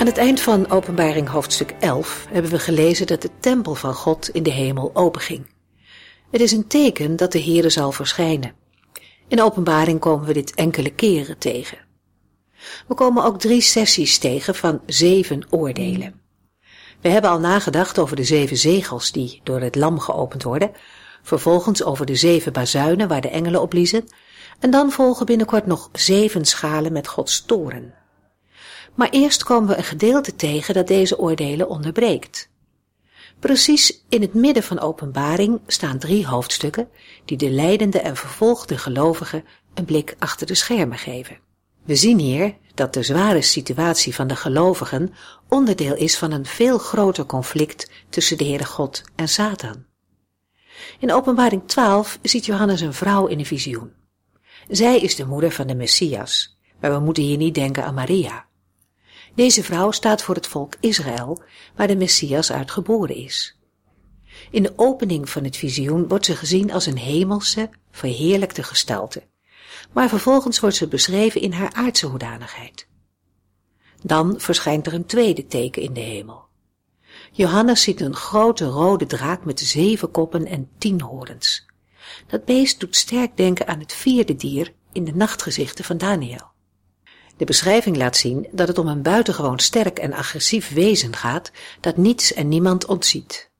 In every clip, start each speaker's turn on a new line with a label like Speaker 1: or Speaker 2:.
Speaker 1: Aan het eind van Openbaring hoofdstuk 11 hebben we gelezen dat de tempel van God in de hemel openging. Het is een teken dat de Heere zal verschijnen. In Openbaring komen we dit enkele keren tegen. We komen ook drie sessies tegen van zeven oordelen. We hebben al nagedacht over de zeven zegels die door het lam geopend worden, vervolgens over de zeven bazuinen waar de engelen op liezen, en dan volgen binnenkort nog zeven schalen met Gods toren. Maar eerst komen we een gedeelte tegen dat deze oordelen onderbreekt. Precies in het midden van openbaring staan drie hoofdstukken die de leidende en vervolgde gelovigen een blik achter de schermen geven. We zien hier dat de zware situatie van de gelovigen onderdeel is van een veel groter conflict tussen de Heere God en Satan. In openbaring 12 ziet Johannes een vrouw in een visioen. Zij is de moeder van de Messias, maar we moeten hier niet denken aan Maria. Deze vrouw staat voor het volk Israël, waar de Messias uit geboren is. In de opening van het visioen wordt ze gezien als een hemelse, verheerlijkte gestalte, maar vervolgens wordt ze beschreven in haar aardse hoedanigheid. Dan verschijnt er een tweede teken in de hemel. Johannes ziet een grote rode draak met zeven koppen en tien horens. Dat beest doet sterk denken aan het vierde dier in de nachtgezichten van Daniel. De beschrijving laat zien dat het om een buitengewoon sterk en agressief wezen gaat dat niets en niemand ontziet.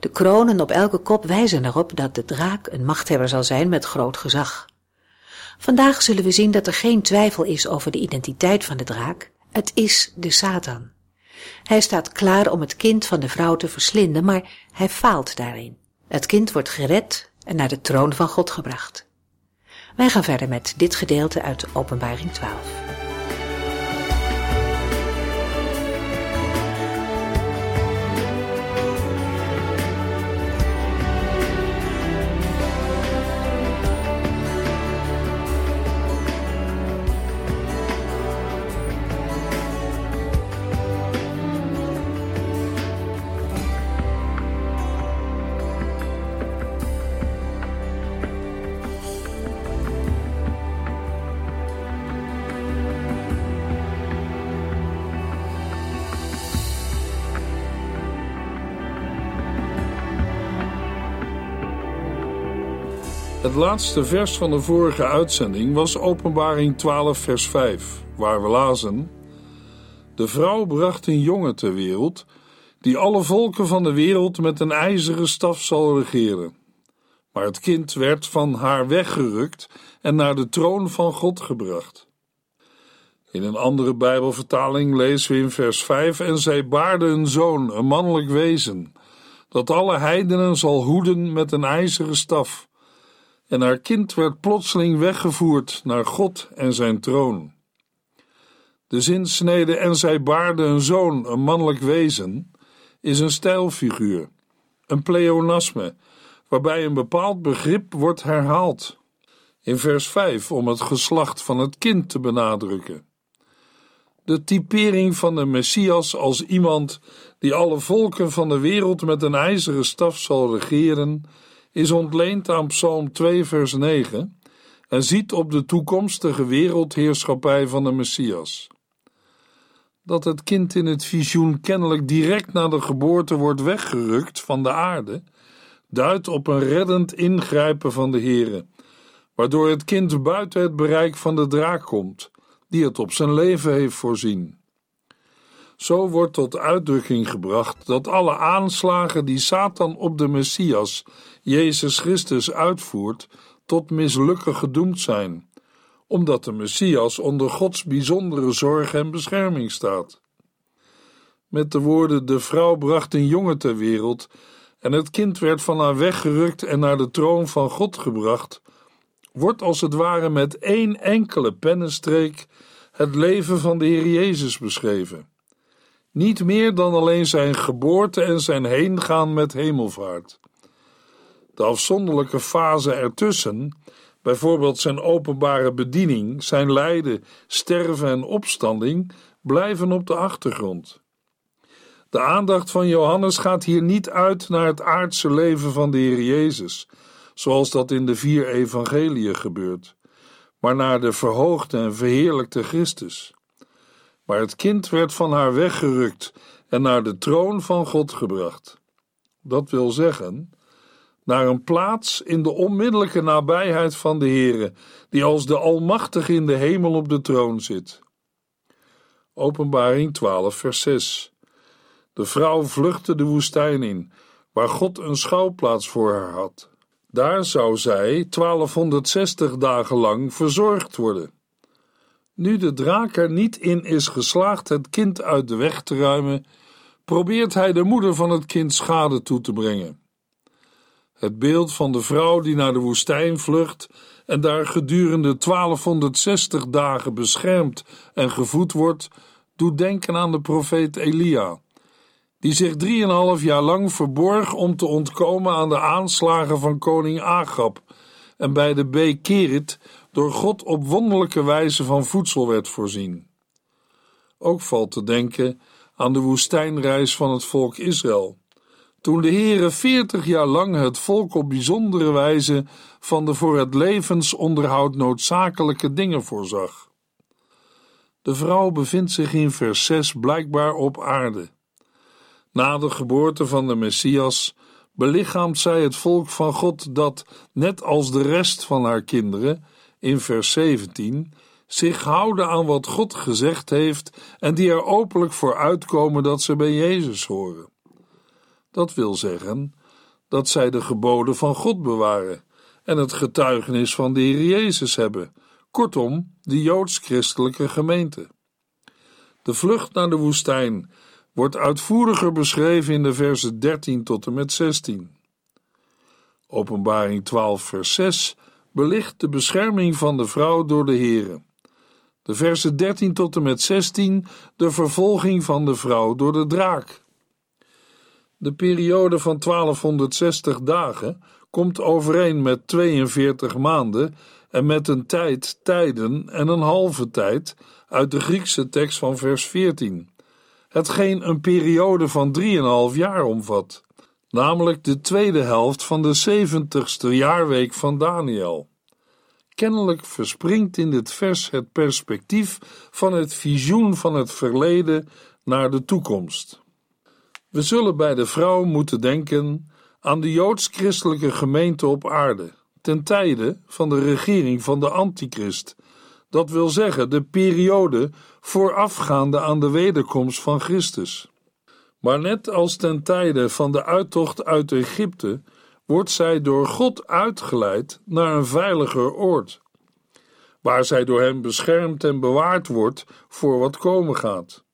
Speaker 1: De kronen op elke kop wijzen erop dat de draak een machthebber zal zijn met groot gezag. Vandaag zullen we zien dat er geen twijfel is over de identiteit van de draak. Het is de Satan. Hij staat klaar om het kind van de vrouw te verslinden, maar hij faalt daarin. Het kind wordt gered en naar de troon van God gebracht. Wij gaan verder met dit gedeelte uit Openbaring 12.
Speaker 2: Het laatste vers van de vorige uitzending was Openbaring 12, vers 5, waar we lazen: De vrouw bracht een jongen ter wereld, die alle volken van de wereld met een ijzeren staf zal regeren. Maar het kind werd van haar weggerukt en naar de troon van God gebracht. In een andere Bijbelvertaling lezen we in vers 5: En zij baarde een zoon, een mannelijk wezen, dat alle heidenen zal hoeden met een ijzeren staf en haar kind werd plotseling weggevoerd naar God en zijn troon. De zinsnede en zij baarde een zoon, een mannelijk wezen, is een stijlfiguur, een pleonasme, waarbij een bepaald begrip wordt herhaald. In vers 5 om het geslacht van het kind te benadrukken. De typering van de Messias als iemand die alle volken van de wereld met een ijzeren staf zal regeren, is ontleend aan Psalm 2, vers 9 en ziet op de toekomstige wereldheerschappij van de Messias. Dat het kind in het visioen kennelijk direct na de geboorte wordt weggerukt van de aarde, duidt op een reddend ingrijpen van de Heere, waardoor het kind buiten het bereik van de draak komt, die het op zijn leven heeft voorzien. Zo wordt tot uitdrukking gebracht dat alle aanslagen die Satan op de Messias, Jezus Christus, uitvoert, tot mislukken gedoemd zijn, omdat de Messias onder Gods bijzondere zorg en bescherming staat. Met de woorden: De vrouw bracht een jongen ter wereld en het kind werd van haar weggerukt en naar de troon van God gebracht, wordt als het ware met één enkele pennenstreek het leven van de Heer Jezus beschreven. Niet meer dan alleen zijn geboorte en zijn heengaan met hemelvaart. De afzonderlijke fase ertussen, bijvoorbeeld zijn openbare bediening, zijn lijden, sterven en opstanding, blijven op de achtergrond. De aandacht van Johannes gaat hier niet uit naar het aardse leven van de Heer Jezus, zoals dat in de vier evangeliën gebeurt, maar naar de verhoogde en verheerlijkte Christus. Maar het kind werd van haar weggerukt en naar de troon van God gebracht. Dat wil zeggen, naar een plaats in de onmiddellijke nabijheid van de Heere, die als de Almachtige in de hemel op de troon zit. Openbaring 12, vers 6. De vrouw vluchtte de woestijn in, waar God een schouwplaats voor haar had. Daar zou zij 1260 dagen lang verzorgd worden. Nu de draak er niet in is geslaagd het kind uit de weg te ruimen, probeert hij de moeder van het kind schade toe te brengen. Het beeld van de vrouw die naar de woestijn vlucht en daar gedurende 1260 dagen beschermd en gevoed wordt, doet denken aan de profeet Elia, die zich drieënhalf jaar lang verborg om te ontkomen aan de aanslagen van koning Agab en bij de beek Kerit door God op wonderlijke wijze van voedsel werd voorzien. Ook valt te denken aan de woestijnreis van het volk Israël toen de Heere veertig jaar lang het volk op bijzondere wijze van de voor het levensonderhoud noodzakelijke dingen voorzag. De vrouw bevindt zich in vers 6 blijkbaar op aarde. Na de geboorte van de Messias belichaamt zij het volk van God dat, net als de rest van haar kinderen, in vers 17, zich houden aan wat God gezegd heeft en die er openlijk voor uitkomen dat ze bij Jezus horen. Dat wil zeggen dat zij de geboden van God bewaren en het getuigenis van de Heer Jezus hebben, kortom, de joods-christelijke gemeente. De vlucht naar de woestijn wordt uitvoeriger beschreven in de versen 13 tot en met 16. Openbaring 12, vers 6 belicht de bescherming van de vrouw door de Heere. De versen 13 tot en met 16 de vervolging van de vrouw door de draak. De periode van 1260 dagen komt overeen met 42 maanden en met een tijd, tijden en een halve tijd uit de Griekse tekst van vers 14, hetgeen een periode van 3,5 jaar omvat, namelijk de tweede helft van de 70ste jaarweek van Daniel. Kennelijk verspringt in dit vers het perspectief van het visioen van het verleden naar de toekomst. We zullen bij de vrouw moeten denken aan de joods-christelijke gemeente op aarde, ten tijde van de regering van de Antichrist, dat wil zeggen de periode voorafgaande aan de wederkomst van Christus. Maar net als ten tijde van de uittocht uit Egypte, wordt zij door God uitgeleid naar een veiliger oord, waar zij door hem beschermd en bewaard wordt voor wat komen gaat.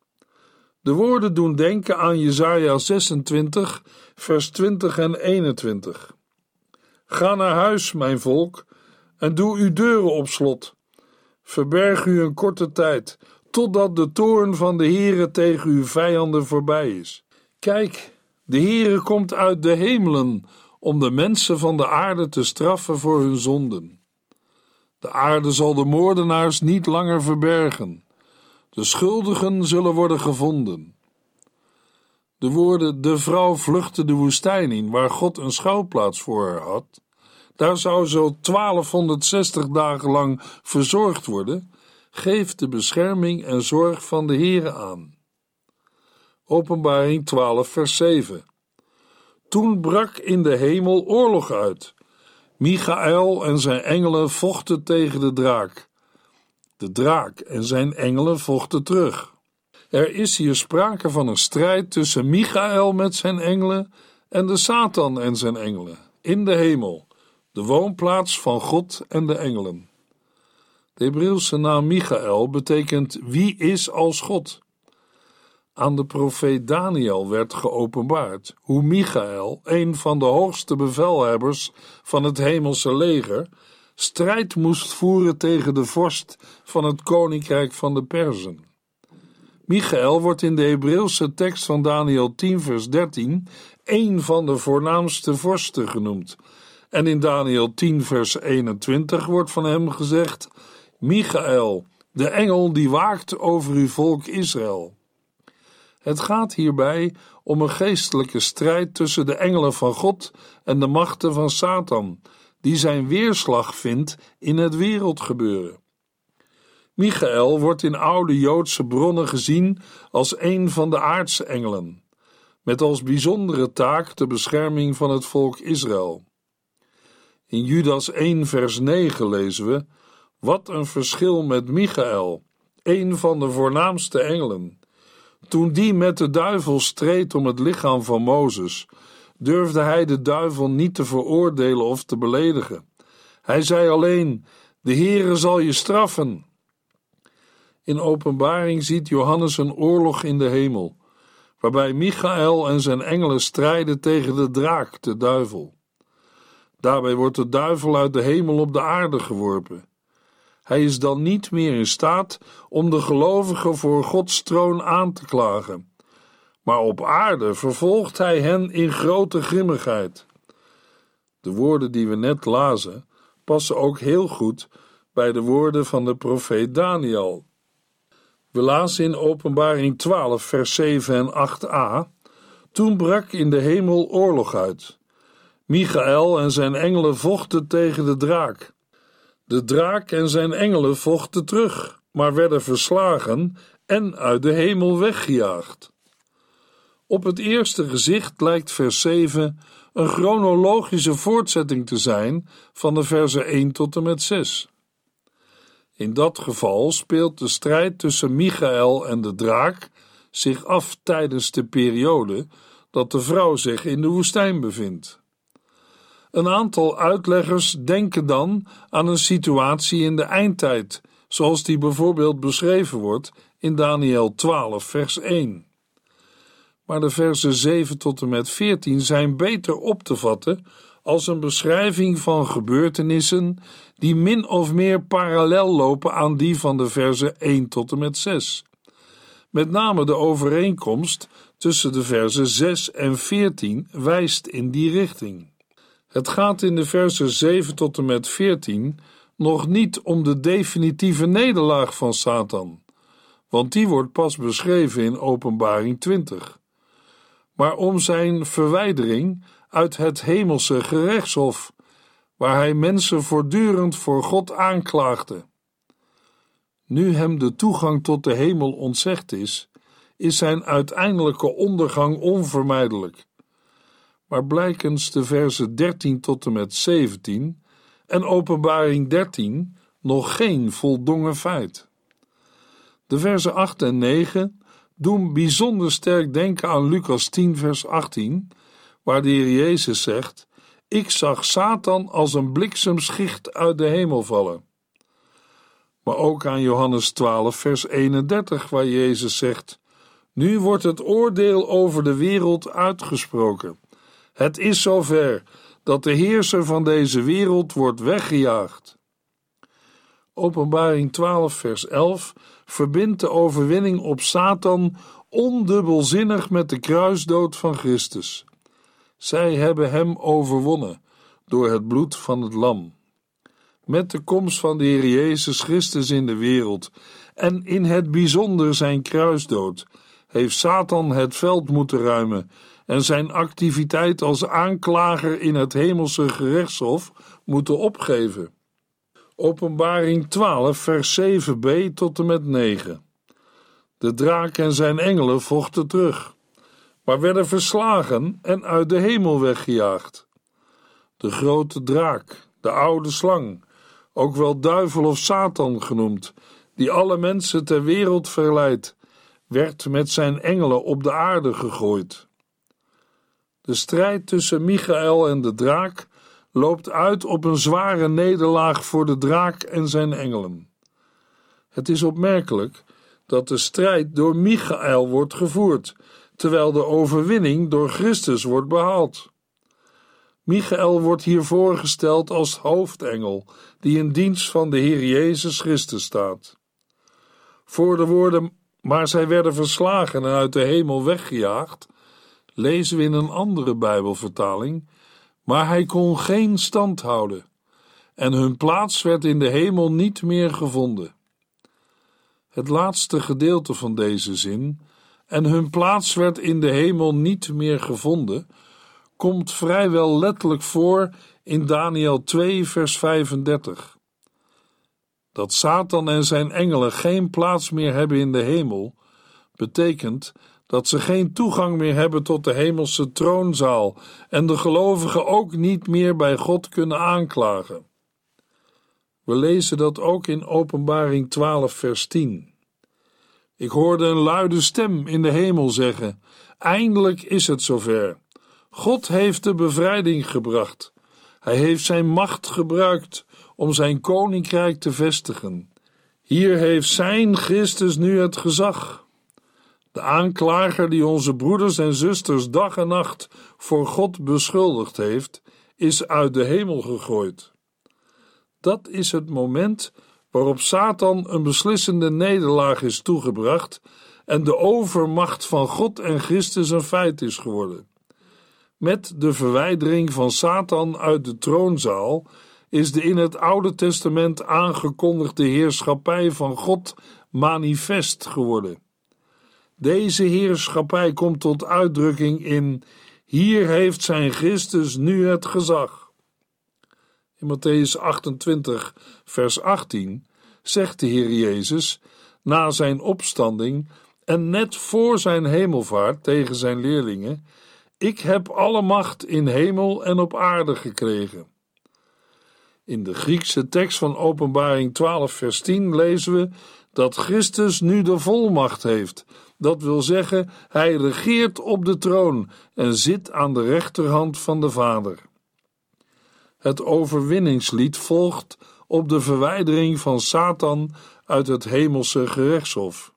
Speaker 2: De woorden doen denken aan Jesaja 26, vers 20 en 21. Ga naar huis, mijn volk, en doe uw deuren op slot. Verberg u een korte tijd, totdat de toorn van de Heere tegen uw vijanden voorbij is. Kijk, de Heere komt uit de hemelen om de mensen van de aarde te straffen voor hun zonden. De aarde zal de moordenaars niet langer verbergen. De schuldigen zullen worden gevonden. De woorden: De vrouw vluchtte de woestijn in, waar God een schouwplaats voor haar had. Daar zou zo 1260 dagen lang verzorgd worden, geeft de bescherming en zorg van de Heere aan. Openbaring 12, vers 7. Toen brak in de hemel oorlog uit. Michael en zijn engelen vochten tegen de draak. De draak en zijn engelen vochten terug. Er is hier sprake van een strijd tussen Michael met zijn engelen en de Satan en zijn engelen in de hemel, de woonplaats van God en de engelen. De Hebreeuwse naam Michael betekent wie is als God. Aan de profeet Daniel werd geopenbaard hoe Michael, een van de hoogste bevelhebbers van het hemelse leger, strijd moest voeren tegen de vorst van het koninkrijk van de Perzen. Michael wordt in de Hebreeuwse tekst van Daniel 10, vers 13 een van de voornaamste vorsten genoemd. En in Daniel 10, vers 21 wordt van hem gezegd: Michael, de engel die waakt over uw volk Israël. Het gaat hierbij om een geestelijke strijd tussen de engelen van God en de machten van Satan, die zijn weerslag vindt in het wereldgebeuren. Michael wordt in oude Joodse bronnen gezien als een van de aardse engelen, met als bijzondere taak de bescherming van het volk Israël. In Judas 1 vers 9 lezen we, wat een verschil met Michael, een van de voornaamste engelen. Toen die met de duivel streed om het lichaam van Mozes, durfde hij de duivel niet te veroordelen of te beledigen. Hij zei alleen: De Heere zal je straffen. In openbaring ziet Johannes een oorlog in de hemel, waarbij Michael en zijn engelen strijden tegen de draak, de duivel. Daarbij wordt de duivel uit de hemel op de aarde geworpen. Hij is dan niet meer in staat om de gelovigen voor Gods troon aan te klagen. Maar op aarde vervolgt hij hen in grote grimmigheid. De woorden die we net lazen passen ook heel goed bij de woorden van de profeet Daniel. We lazen in Openbaring 12, vers 7 en 8a. Toen brak in de hemel oorlog uit. Michael en zijn engelen vochten tegen de draak. De draak en zijn engelen vochten terug, maar werden verslagen en uit de hemel weggejaagd. Op het eerste gezicht lijkt vers 7 een chronologische voortzetting te zijn van de versen 1 tot en met 6. In dat geval speelt de strijd tussen Michael en de draak zich af tijdens de periode dat de vrouw zich in de woestijn bevindt. Een aantal uitleggers denken dan aan een situatie in de eindtijd, zoals die bijvoorbeeld beschreven wordt in Daniel 12, vers 1. Maar de versen 7 tot en met 14 zijn beter op te vatten als een beschrijving van gebeurtenissen die min of meer parallel lopen aan die van de versen 1 tot en met 6. Met name de overeenkomst tussen de versen 6 en 14 wijst in die richting. Het gaat in de versen 7 tot en met 14 nog niet om de definitieve nederlaag van Satan, want die wordt pas beschreven in Openbaring 20, maar om zijn verwijdering uit het hemelse gerechtshof, waar hij mensen voortdurend voor God aanklaagde. Nu hem de toegang tot de hemel ontzegd is, is zijn uiteindelijke ondergang onvermijdelijk maar blijkens de versen 13 tot en met 17 en Openbaring 13 nog geen voldongen feit. De versen 8 en 9 doen bijzonder sterk denken aan Lucas 10, vers 18, waar de Heer Jezus zegt: Ik zag Satan als een bliksemschicht uit de hemel vallen. Maar ook aan Johannes 12, vers 31, waar Jezus zegt: Nu wordt het oordeel over de wereld uitgesproken. Het is zover dat de heerser van deze wereld wordt weggejaagd. Openbaring 12, vers 11 verbindt de overwinning op Satan ondubbelzinnig met de kruisdood van Christus. Zij hebben hem overwonnen door het bloed van het Lam. Met de komst van de Heer Jezus Christus in de wereld en in het bijzonder zijn kruisdood, heeft Satan het veld moeten ruimen en zijn activiteit als aanklager in het hemelse gerechtshof moeten opgeven. Openbaring 12, vers 7b tot en met 9. De draak en zijn engelen vochten terug, maar werden verslagen en uit de hemel weggejaagd. De grote draak, de oude slang, ook wel duivel of Satan genoemd, die alle mensen ter wereld verleidt, werd met zijn engelen op de aarde gegooid. De strijd tussen Michael en de draak loopt uit op een zware nederlaag voor de draak en zijn engelen. Het is opmerkelijk dat de strijd door Michael wordt gevoerd, terwijl de overwinning door Christus wordt behaald. Michael wordt hier voorgesteld als hoofdengel die in dienst van de Heer Jezus Christus staat. Voor de woorden maar zij werden verslagen en uit de hemel weggejaagd, lezen we in een andere Bijbelvertaling, maar hij kon geen stand houden en hun plaats werd in de hemel niet meer gevonden. Het laatste gedeelte van deze zin, en hun plaats werd in de hemel niet meer gevonden, komt vrijwel letterlijk voor in Daniel 2, vers 35. Dat Satan en zijn engelen geen plaats meer hebben in de hemel, betekent dat ze geen toegang meer hebben tot de hemelse troonzaal en de gelovigen ook niet meer bij God kunnen aanklagen. We lezen dat ook in Openbaring 12, vers 10. Ik hoorde een luide stem in de hemel zeggen: Eindelijk is het zover. God heeft de bevrijding gebracht. Hij heeft zijn macht gebruikt om zijn koninkrijk te vestigen. Hier heeft zijn Christus nu het gezag. De aanklager die onze broeders en zusters dag en nacht voor God beschuldigd heeft, is uit de hemel gegooid. Dat is het moment waarop Satan een beslissende nederlaag is toegebracht en de overmacht van God en Christus een feit is geworden. Met de verwijdering van Satan uit de troonzaal is de in het Oude Testament aangekondigde heerschappij van God manifest geworden. Deze heerschappij komt tot uitdrukking in: Hier heeft zijn Christus nu het gezag. In Matthäus 28, vers 18 zegt de Heer Jezus na zijn opstanding en net voor zijn hemelvaart tegen zijn leerlingen: Ik heb alle macht in hemel en op aarde gekregen. In de Griekse tekst van Openbaring 12, vers 10 lezen we dat Christus nu de volmacht heeft. Dat wil zeggen, hij regeert op de troon en zit aan de rechterhand van de Vader. Het overwinningslied volgt op de verwijdering van Satan uit het hemelse gerechtshof.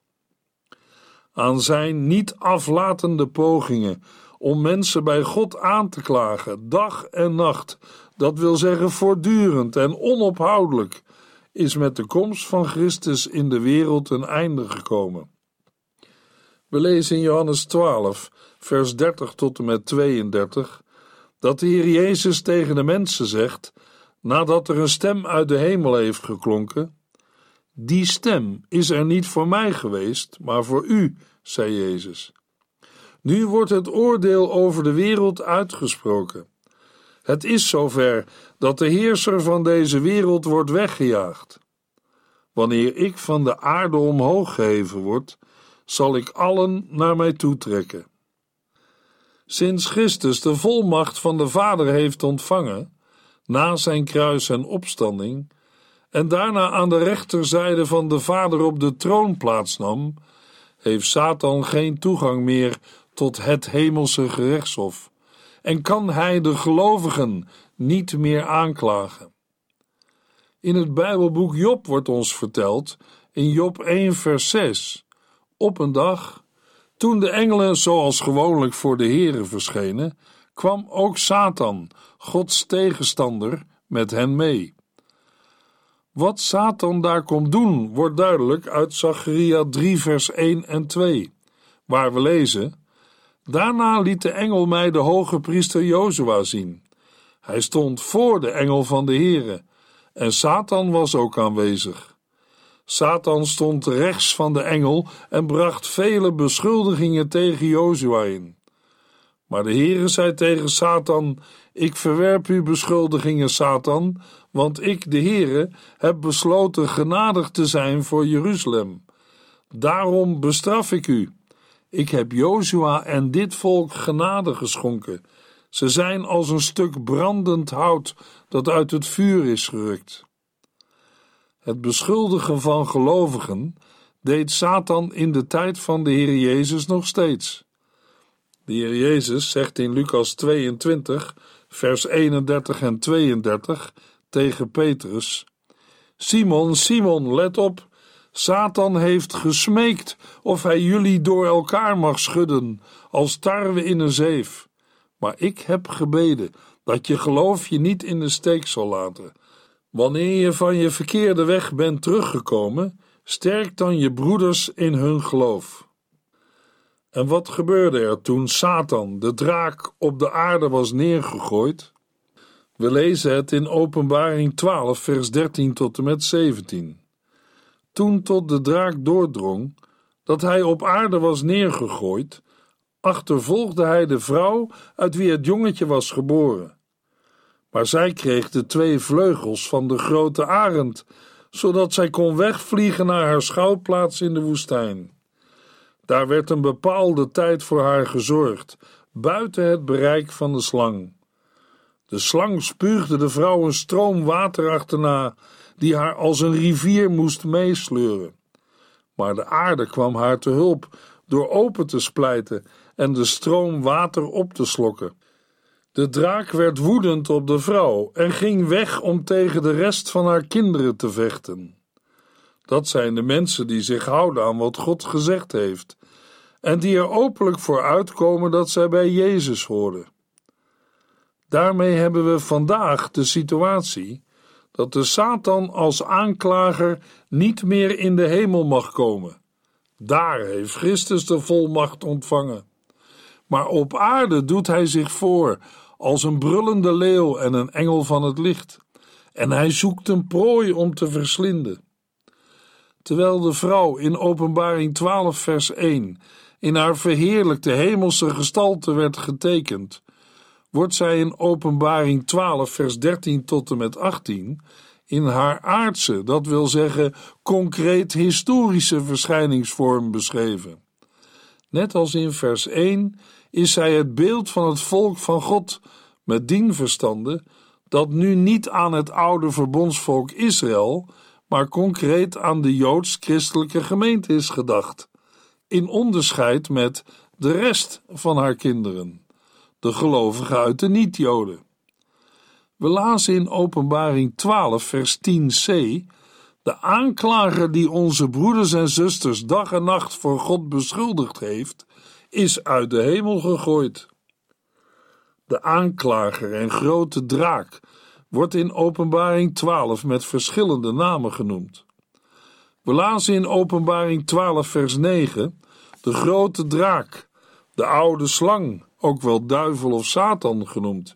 Speaker 2: Aan zijn niet aflatende pogingen om mensen bij God aan te klagen, dag en nacht, dat wil zeggen voortdurend en onophoudelijk, is met de komst van Christus in de wereld een einde gekomen. We lezen in Johannes 12, vers 30 tot en met 32, dat de Heer Jezus tegen de mensen zegt, nadat er een stem uit de hemel heeft geklonken: Die stem is er niet voor mij geweest, maar voor u, zei Jezus. Nu wordt het oordeel over de wereld uitgesproken. Het is zover dat de heerser van deze wereld wordt weggejaagd. Wanneer ik van de aarde omhoog geheven word, zal ik allen naar mij toetrekken. Sinds Christus de volmacht van de Vader heeft ontvangen, na zijn kruis en opstanding, en daarna aan de rechterzijde van de Vader op de troon plaatsnam, heeft Satan geen toegang meer tot het hemelse gerechtshof en kan hij de gelovigen niet meer aanklagen. In het Bijbelboek Job wordt ons verteld, in Job 1 vers 6, op een dag, toen de engelen zoals gewoonlijk voor de Here verschenen, kwam ook Satan, Gods tegenstander, met hen mee. Wat Satan daar komt doen, wordt duidelijk uit Zacharia 3 vers 1 en 2, waar we lezen Daarna liet de engel mij de hoge priester Jozua zien. Hij stond voor de engel van de Heere, en Satan was ook aanwezig. Satan stond rechts van de engel en bracht vele beschuldigingen tegen Jozua in. Maar de Heere zei tegen Satan: Ik verwerp uw beschuldigingen, Satan, want ik, de Heere, heb besloten genadig te zijn voor Jeruzalem. Daarom bestraf ik u. Ik heb Jozua en dit volk genade geschonken. Ze zijn als een stuk brandend hout dat uit het vuur is gerukt. Het beschuldigen van gelovigen deed Satan in de tijd van de Heer Jezus nog steeds. De Heer Jezus zegt in Lucas 22, vers 31 en 32 tegen Petrus: Simon, Simon, let op. Satan heeft gesmeekt of hij jullie door elkaar mag schudden, als tarwe in een zeef. Maar ik heb gebeden dat je geloof je niet in de steek zal laten. Wanneer je van je verkeerde weg bent teruggekomen, Sterk dan je broeders in hun geloof. En wat gebeurde er toen Satan, de draak, op de aarde was neergegooid? We lezen het in Openbaring 12, vers 13 tot en met 17. Toen tot de draak doordrong dat hij op aarde was neergegooid, achtervolgde hij de vrouw uit wie het jongetje was geboren. Maar zij kreeg de twee vleugels van de grote arend, zodat zij kon wegvliegen naar haar schouwplaats in de woestijn. Daar werd een bepaalde tijd voor haar gezorgd, buiten het bereik van de slang. De slang spuugde de vrouw een stroom water achterna, die haar als een rivier moest meesleuren. Maar de aarde kwam haar te hulp door open te splijten en de stroom water op te slokken. De draak werd woedend op de vrouw en ging weg om tegen de rest van haar kinderen te vechten. Dat zijn de mensen die zich houden aan wat God gezegd heeft en die er openlijk voor uitkomen dat zij bij Jezus horen. Daarmee hebben we vandaag de situatie dat de Satan als aanklager niet meer in de hemel mag komen. Daar heeft Christus de volmacht ontvangen. Maar op aarde doet hij zich voor als een brullende leeuw en een engel van het licht, en hij zoekt een prooi om te verslinden. Terwijl de vrouw in Openbaring 12, vers 1 in haar verheerlijkte hemelse gestalte werd getekend, wordt zij in Openbaring 12, vers 13 tot en met 18 in haar aardse, dat wil zeggen concreet historische verschijningsvorm beschreven. Net als in vers 1 is zij het beeld van het volk van God, met dien verstande dat nu niet aan het oude verbondsvolk Israël, maar concreet aan de joods-christelijke gemeente is gedacht, in onderscheid met de rest van haar kinderen de gelovigen uit de niet-Joden. We lazen in Openbaring 12, vers 10c: De aanklager die onze broeders en zusters dag en nacht voor God beschuldigd heeft, is uit de hemel gegooid. De aanklager en grote draak wordt in Openbaring 12 met verschillende namen genoemd. We lazen in Openbaring 12, vers 9: De grote draak, de oude slang, ook wel duivel of Satan genoemd,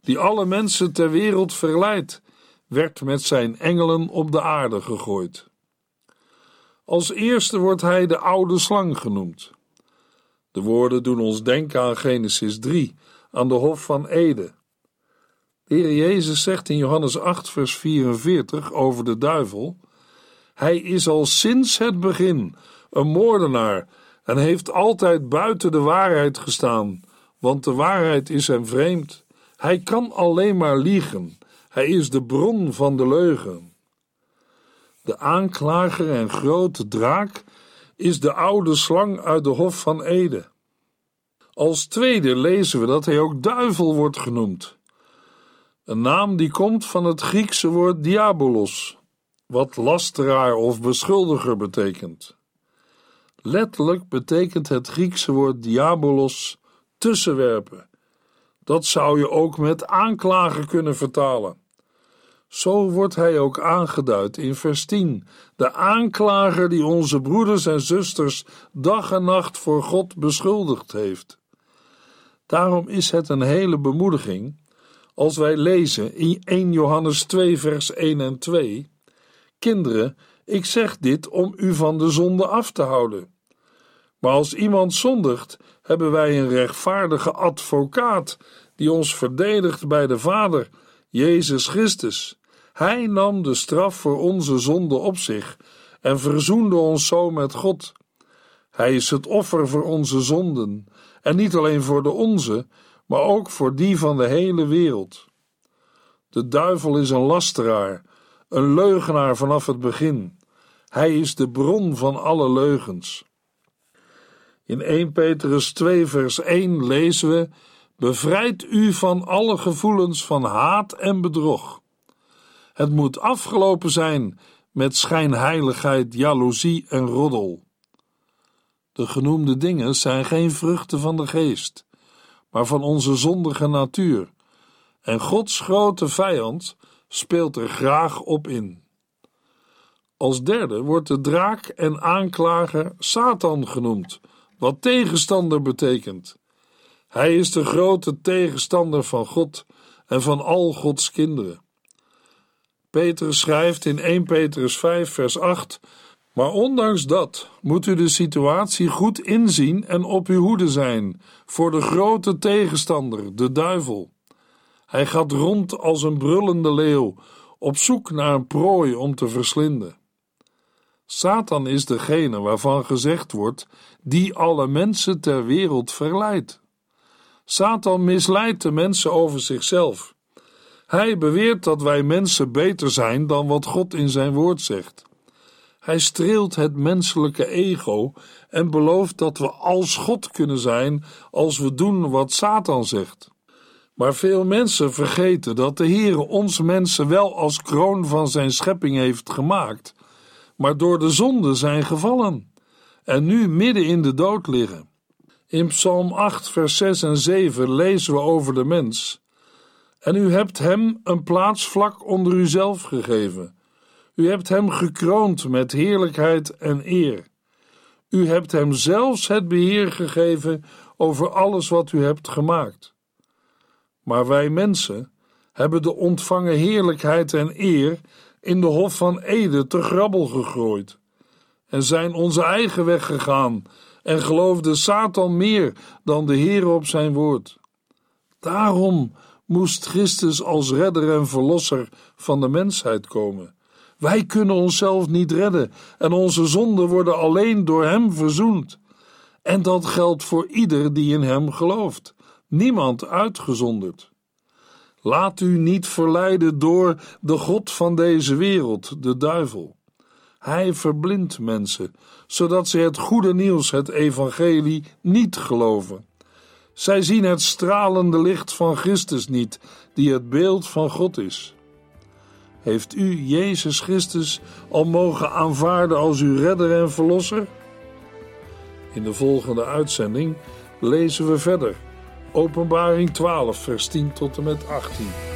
Speaker 2: die alle mensen ter wereld verleidt, werd met zijn engelen op de aarde gegooid. Als eerste wordt hij de oude slang genoemd. De woorden doen ons denken aan Genesis 3, aan de Hof van Ede. De Heer Jezus zegt in Johannes 8, vers 44 over de duivel: Hij is al sinds het begin een moordenaar en heeft altijd buiten de waarheid gestaan, want de waarheid is hem vreemd. Hij kan alleen maar liegen. Hij is de bron van de leugen. De aanklager en grote draak is de oude slang uit de Hof van Ede. Als tweede lezen we dat hij ook duivel wordt genoemd. Een naam die komt van het Griekse woord diabolos, wat lasteraar of beschuldiger betekent. Letterlijk betekent het Griekse woord diabolos tussenwerpen. Dat zou je ook met aanklager kunnen vertalen. Zo wordt hij ook aangeduid in vers 10. De aanklager die onze broeders en zusters dag en nacht voor God beschuldigd heeft. Daarom is het een hele bemoediging als wij lezen in 1 Johannes 2, vers 1 en 2: Kinderen, ik zeg dit om u van de zonde af te houden. Maar als iemand zondigt, hebben wij een rechtvaardige advocaat die ons verdedigt bij de Vader, Jezus Christus. Hij nam de straf voor onze zonde op zich en verzoende ons zo met God. Hij is het offer voor onze zonden, en niet alleen voor de onze, maar ook voor die van de hele wereld. De duivel is een lasteraar, een leugenaar vanaf het begin. Hij is de bron van alle leugens. In 1 Petrus 2, vers 1 lezen we: Bevrijd u van alle gevoelens van haat en bedrog. Het moet afgelopen zijn met schijnheiligheid, jaloezie en roddel. De genoemde dingen zijn geen vruchten van de geest, maar van onze zondige natuur, en Gods grote vijand speelt er graag op in. Als derde wordt de draak en aanklager Satan genoemd, wat tegenstander betekent. Hij is de grote tegenstander van God en van al Gods kinderen. Petrus schrijft in 1 Petrus 5, vers 8: Maar ondanks dat moet u de situatie goed inzien en op uw hoede zijn voor de grote tegenstander, de duivel. Hij gaat rond als een brullende leeuw, op zoek naar een prooi om te verslinden. Satan is degene waarvan gezegd wordt, die alle mensen ter wereld verleidt. Satan misleidt de mensen over zichzelf. Hij beweert dat wij mensen beter zijn dan wat God in zijn woord zegt. Hij streelt het menselijke ego en belooft dat we als God kunnen zijn als we doen wat Satan zegt. Maar veel mensen vergeten dat de Heer ons mensen wel als kroon van zijn schepping heeft gemaakt, maar door de zonde zijn gevallen en nu midden in de dood liggen. In Psalm 8, vers 6 en 7 lezen we over de mens. En u hebt hem een plaats vlak onder uzelf gegeven. U hebt hem gekroond met heerlijkheid en eer. U hebt hem zelfs het beheer gegeven over alles wat u hebt gemaakt. Maar wij mensen hebben de ontvangen heerlijkheid en eer in de Hof van Ede te grabbel gegooid en zijn onze eigen weg gegaan en geloofde Satan meer dan de Heer op zijn woord. Daarom moest Christus als redder en verlosser van de mensheid komen. Wij kunnen onszelf niet redden en onze zonden worden alleen door Hem verzoend. En dat geldt voor ieder die in Hem gelooft, niemand uitgezonderd. Laat u niet verleiden door de God van deze wereld, de duivel. Hij verblindt mensen, zodat ze het goede nieuws, het evangelie, niet geloven. Zij zien het stralende licht van Christus niet, die het beeld van God is. Heeft u Jezus Christus al mogen aanvaarden als uw redder en verlosser? In de volgende uitzending lezen we verder. Openbaring 12, vers 10 tot en met 18.